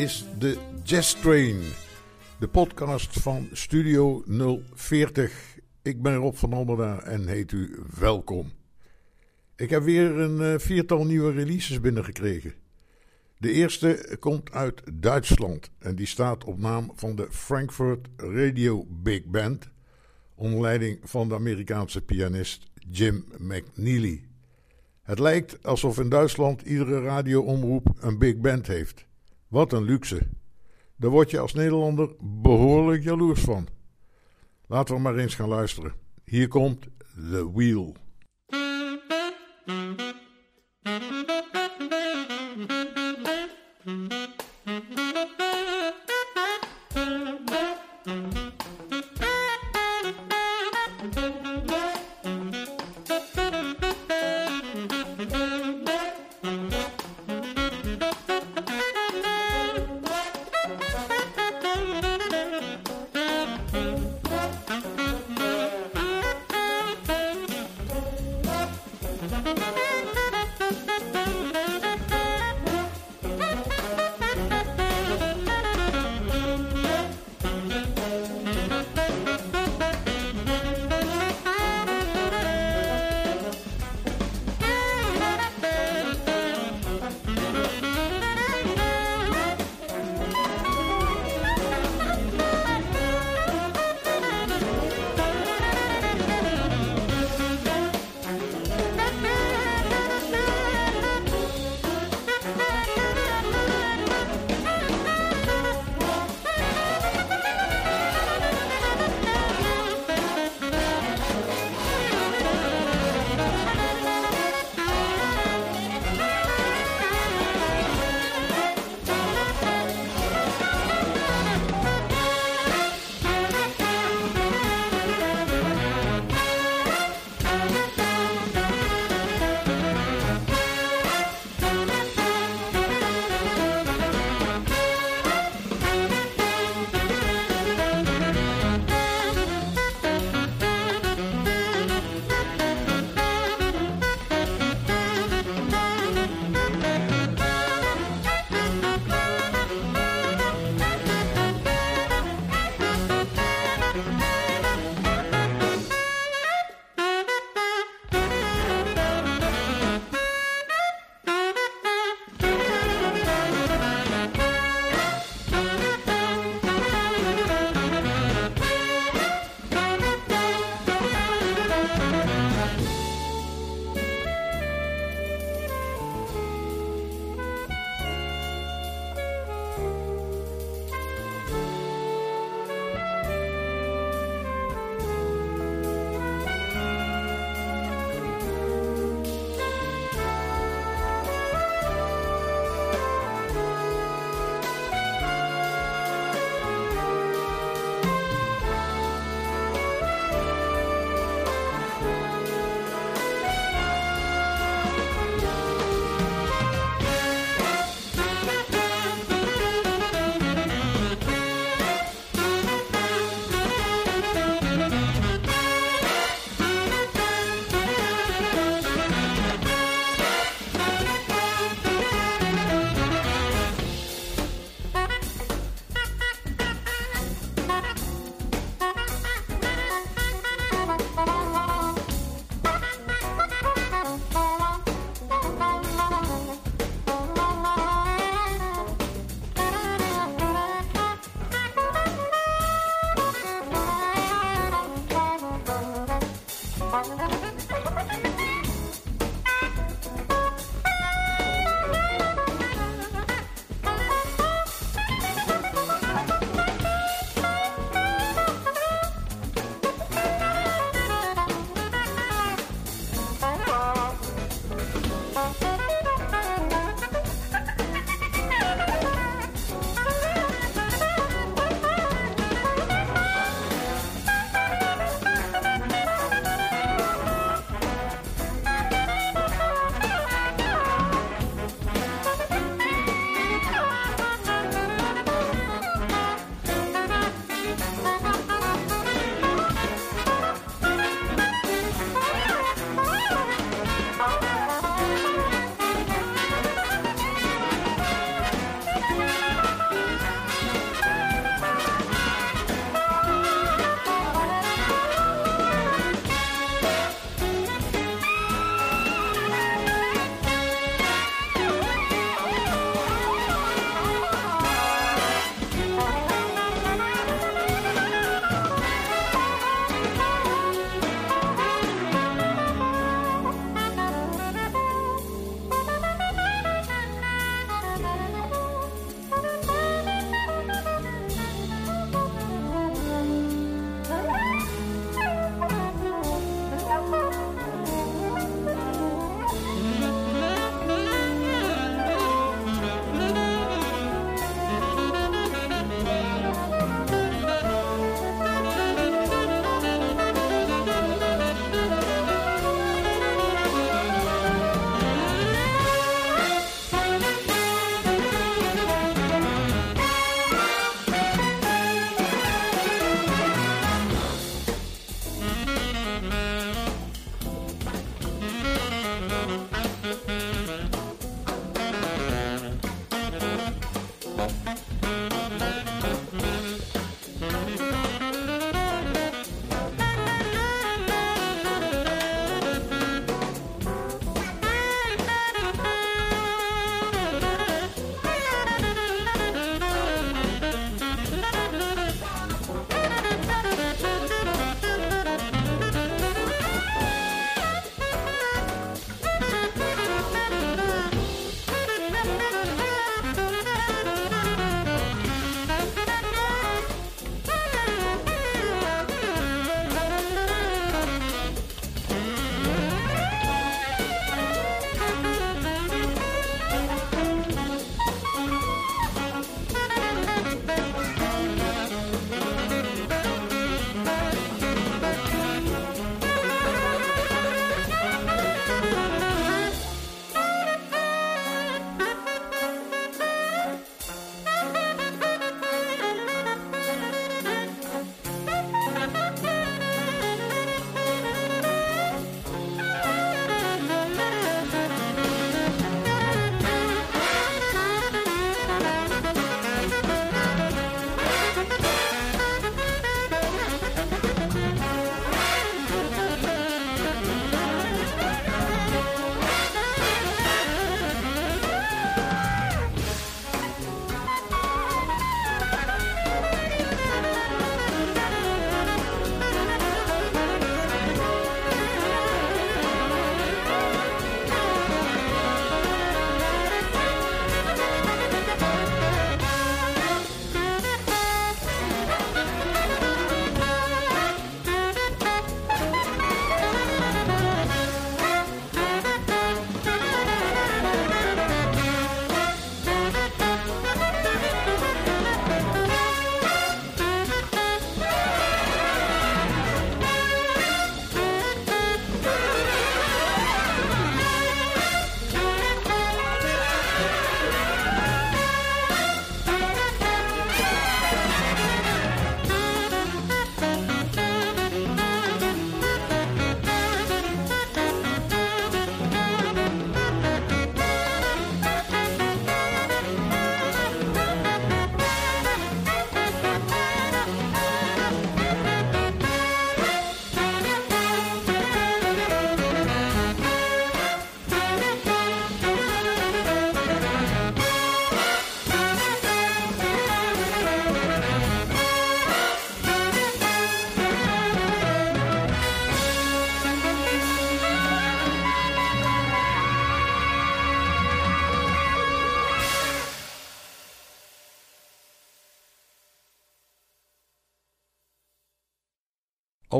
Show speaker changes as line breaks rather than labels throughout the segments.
Is de Jazz Train, de podcast van Studio 040. Ik ben Rob van Almeda en heet u welkom. Ik heb weer een eh, viertal nieuwe releases binnengekregen. De eerste komt uit Duitsland en die staat op naam van de Frankfurt Radio Big Band, onder leiding van de Amerikaanse pianist Jim McNeely. Het lijkt alsof in Duitsland iedere radioomroep een big band heeft. Wat een luxe. Daar word je als Nederlander behoorlijk jaloers van. Laten we maar eens gaan luisteren. Hier komt The Wheel.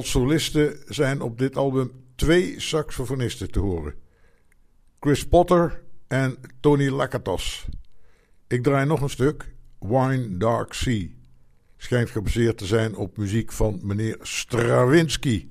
Als solisten zijn op dit album twee saxofonisten te horen: Chris Potter en Tony Lakatos. Ik draai nog een stuk, Wine Dark Sea. Schijnt gebaseerd te zijn op muziek van meneer Stravinsky.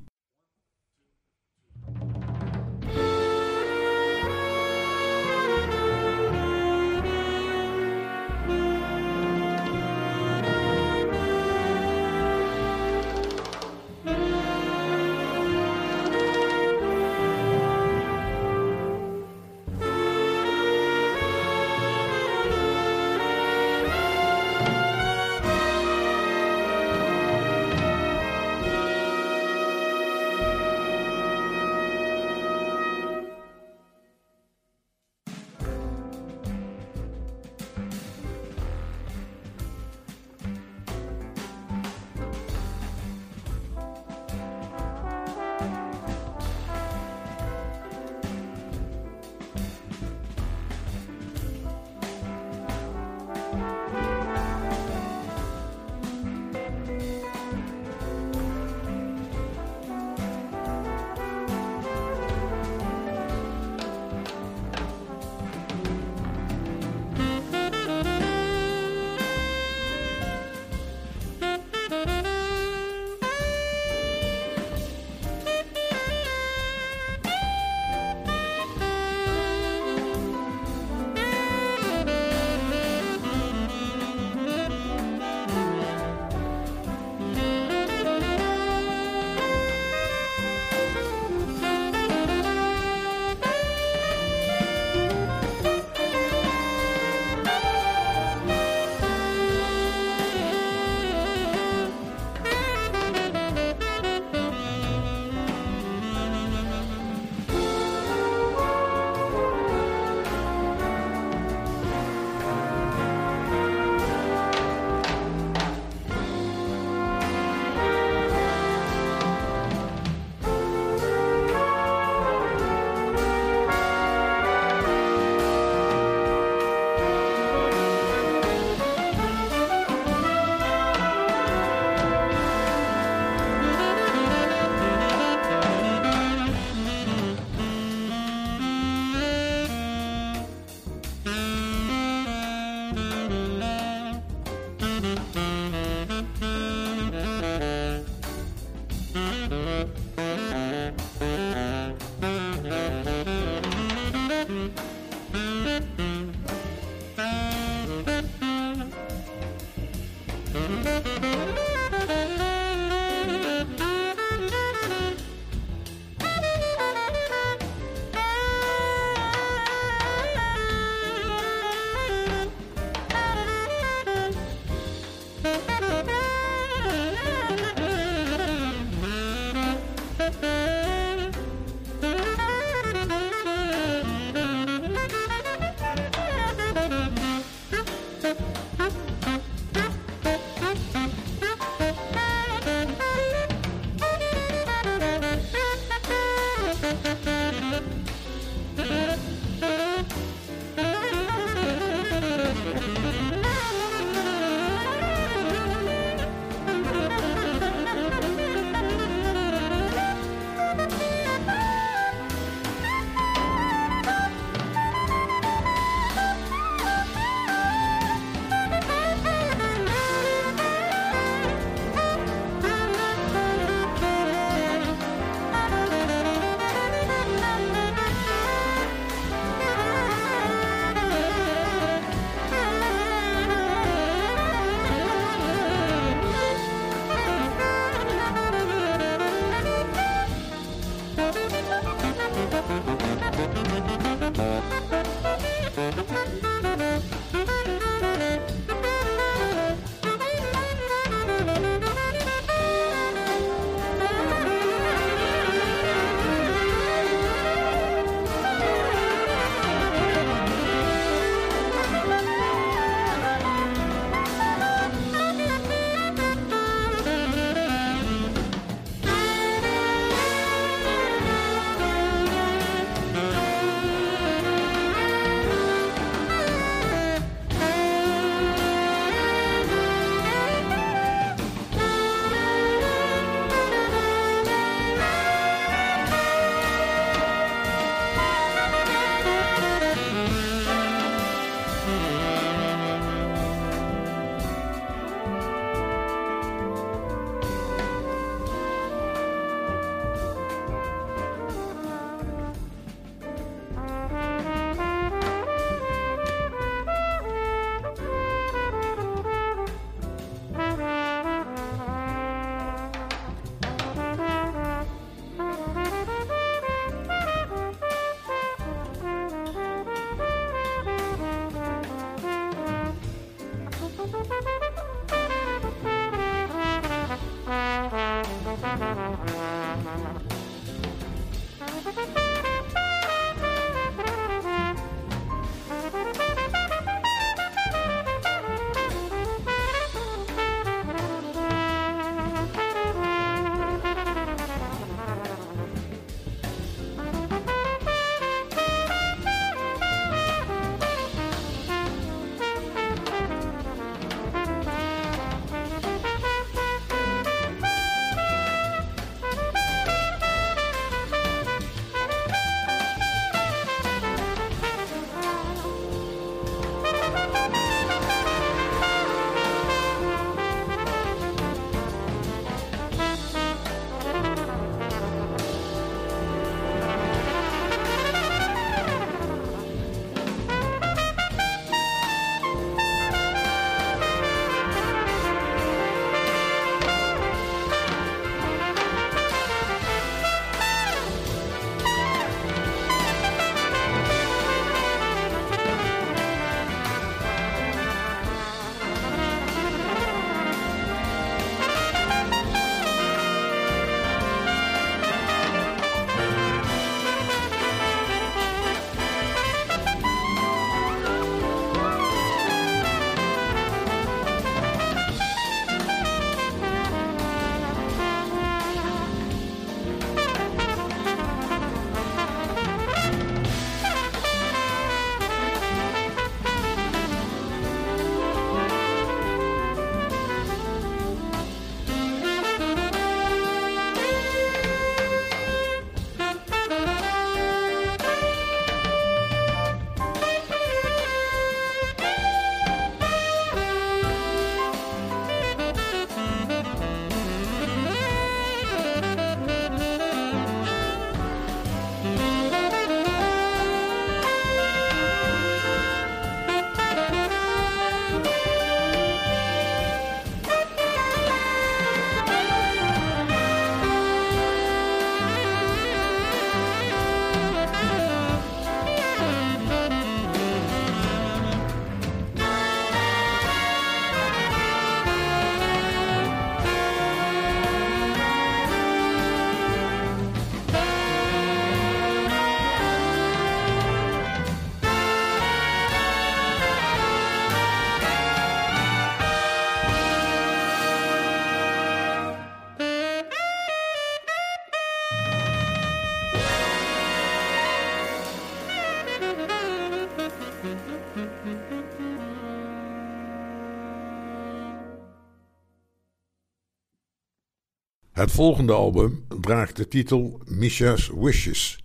Het volgende album draagt de titel Misha's Wishes.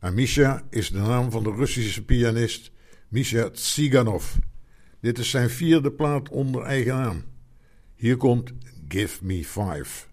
En Misha is de naam van de Russische pianist Misha Tsiganov. Dit is zijn vierde plaat onder eigen naam. Hier komt Give Me Five.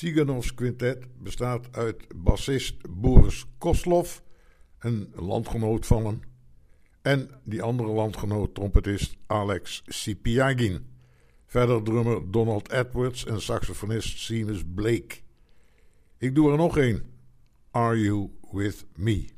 Siganovs quintet bestaat uit bassist Boris Koslov, een landgenoot van hem, en die andere landgenoot, trompetist Alex Sipiagin. Verder drummer Donald Edwards en saxofonist Seamus Blake. Ik doe er nog één. Are You With Me?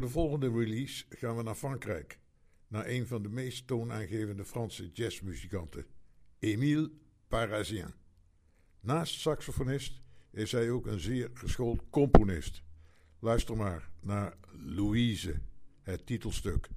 Voor de volgende release gaan we naar Frankrijk, naar een van de meest toonaangevende Franse jazzmuzikanten, Émile Parisien. Naast saxofonist is hij ook een zeer geschoold componist. Luister maar naar Louise, het titelstuk.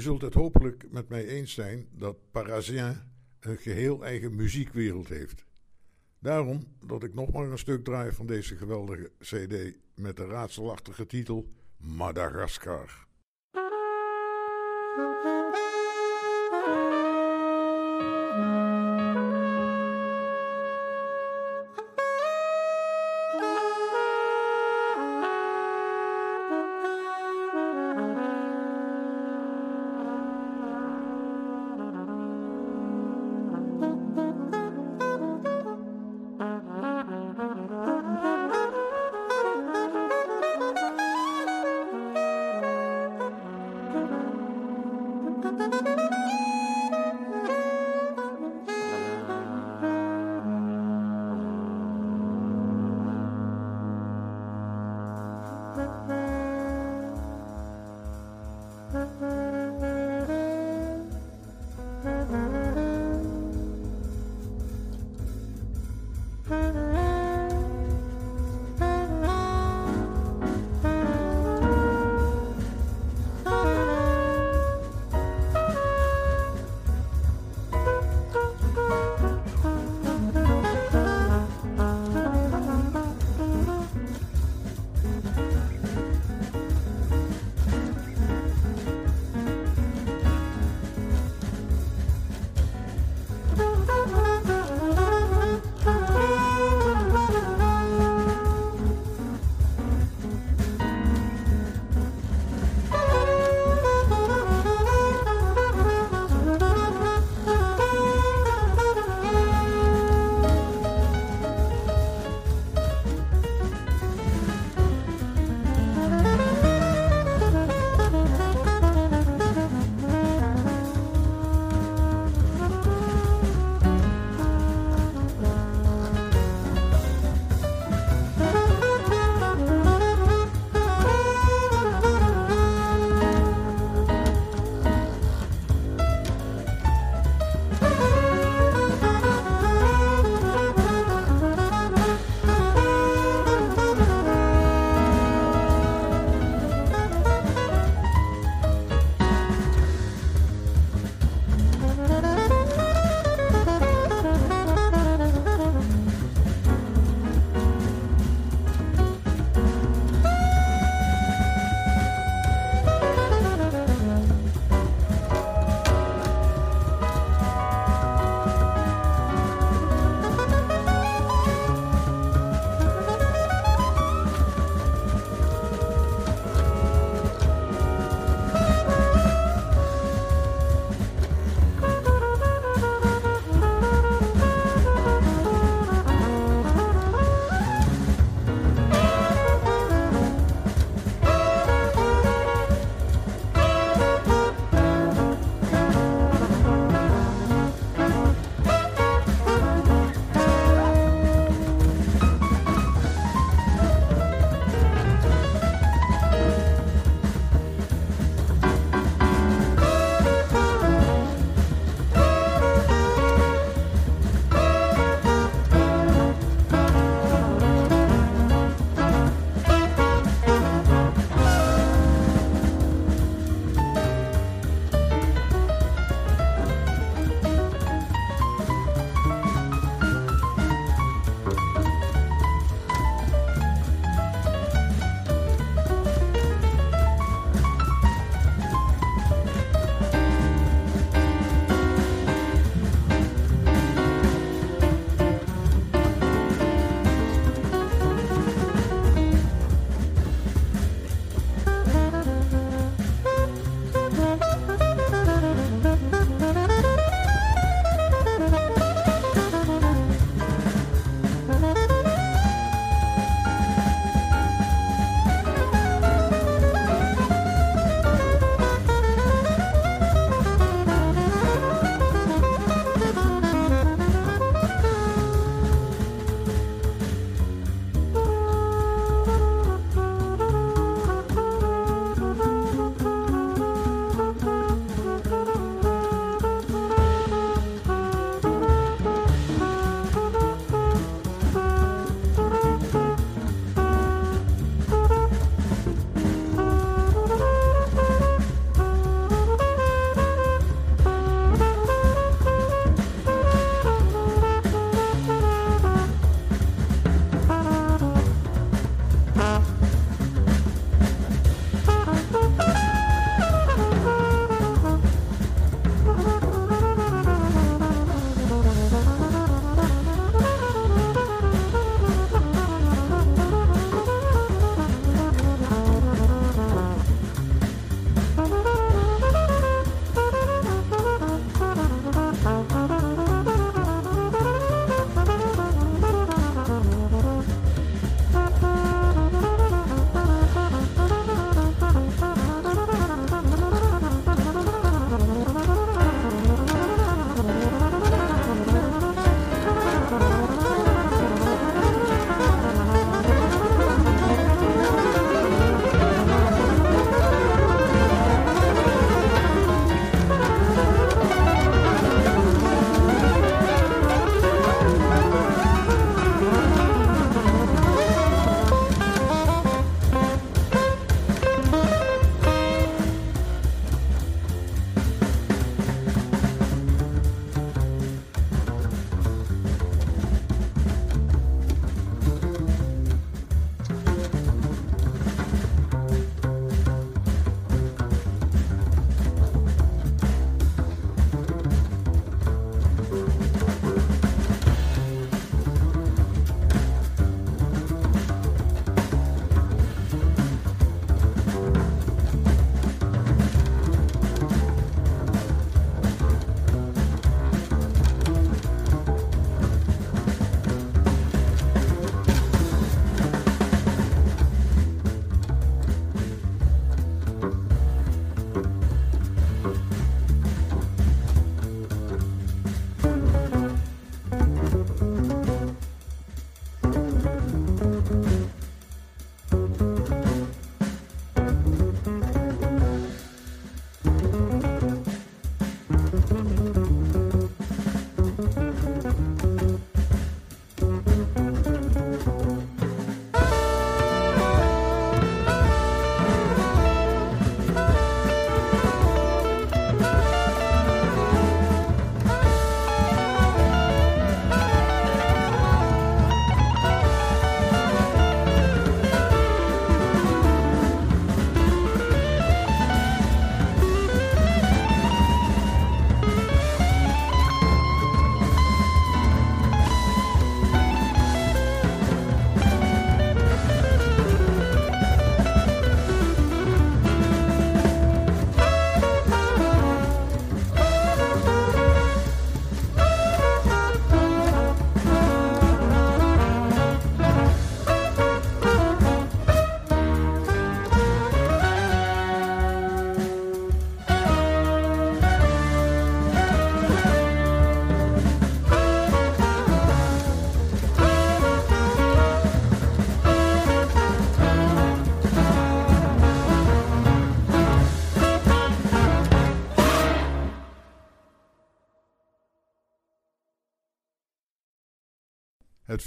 U zult het hopelijk met mij eens zijn dat Parisien een geheel eigen muziekwereld heeft. Daarom dat ik nog maar een stuk draai van deze geweldige CD met de raadselachtige titel Madagascar.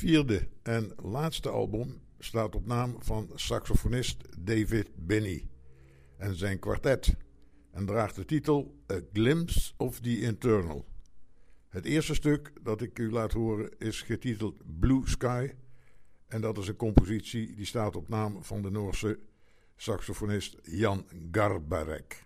Vierde en laatste album staat op naam van saxofonist David Benny en zijn kwartet en draagt de titel A Glimpse of the Internal. Het eerste stuk dat ik u laat horen is getiteld Blue Sky en dat is een compositie die staat op naam van de Noorse saxofonist Jan Garbarek.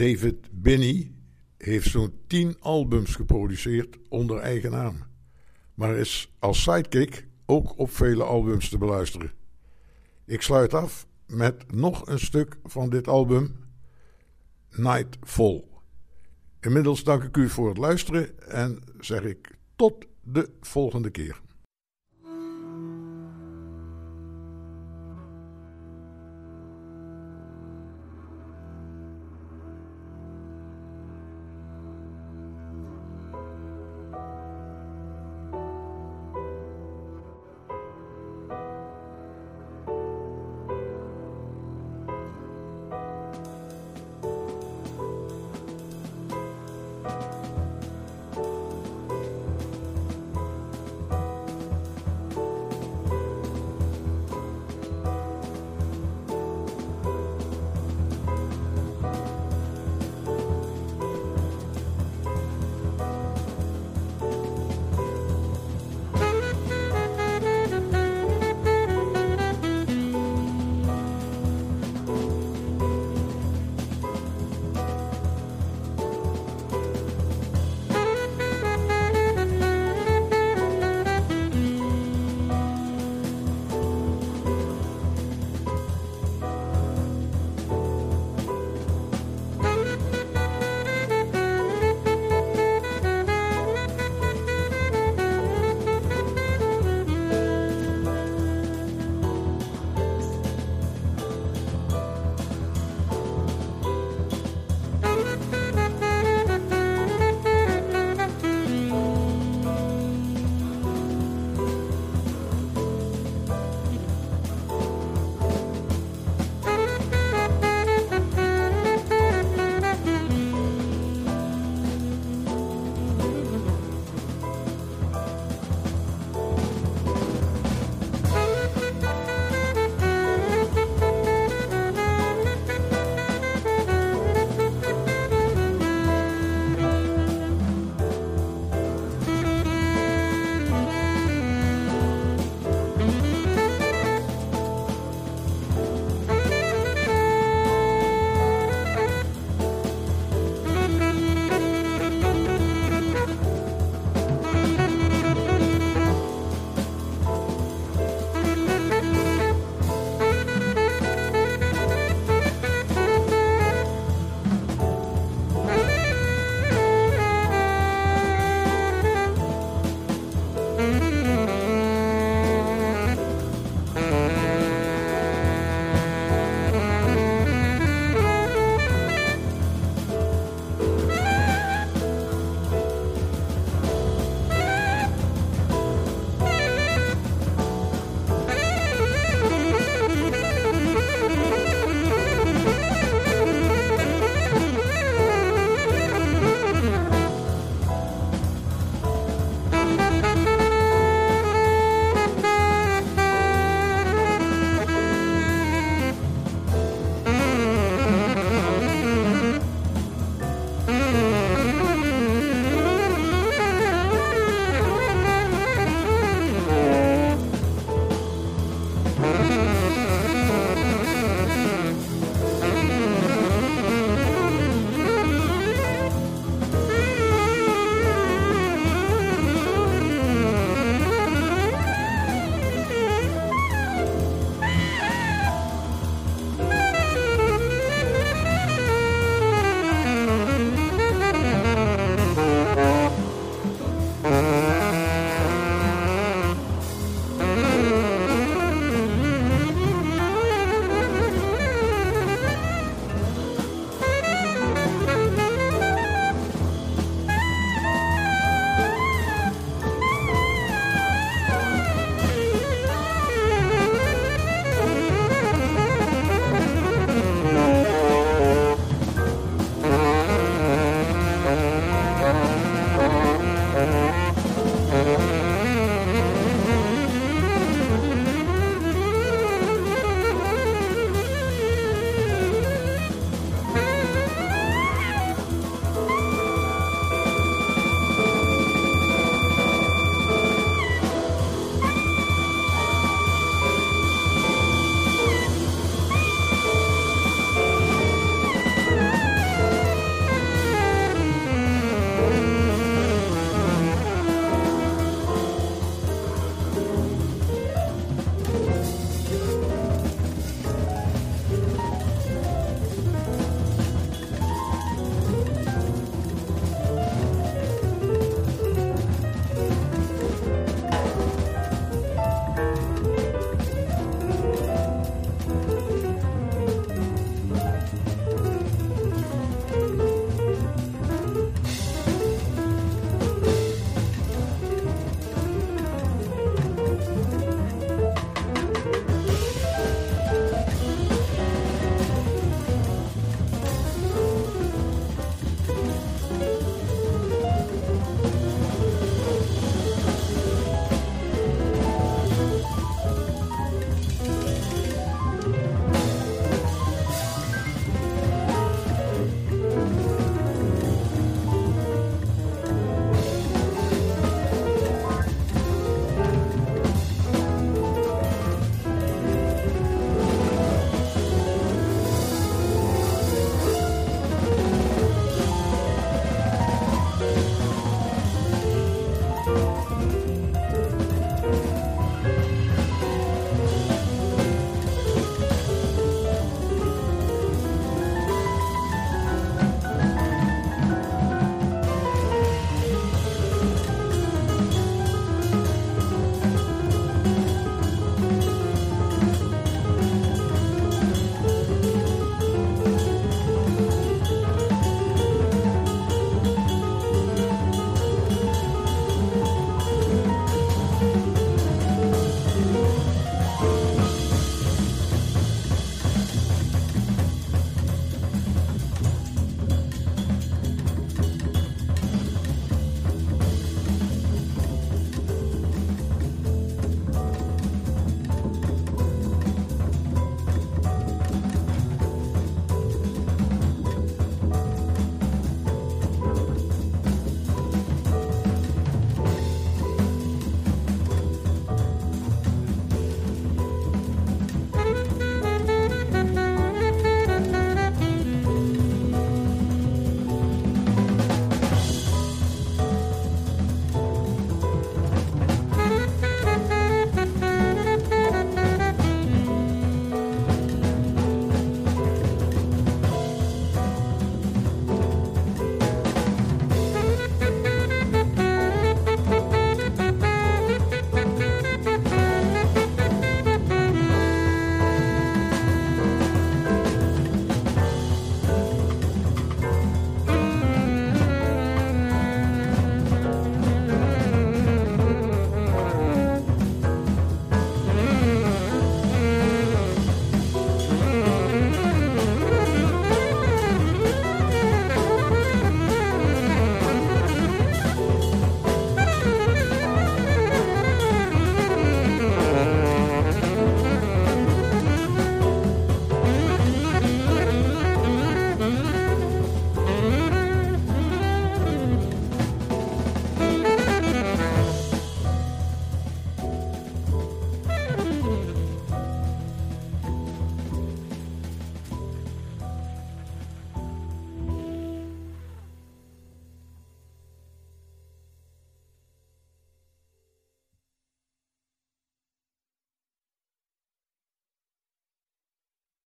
David Binney heeft zo'n 10 albums geproduceerd onder eigen naam. Maar is als sidekick ook op vele albums te beluisteren. Ik sluit af met nog een stuk van dit album, Nightfall. Inmiddels dank ik u voor het luisteren en zeg ik tot de volgende keer.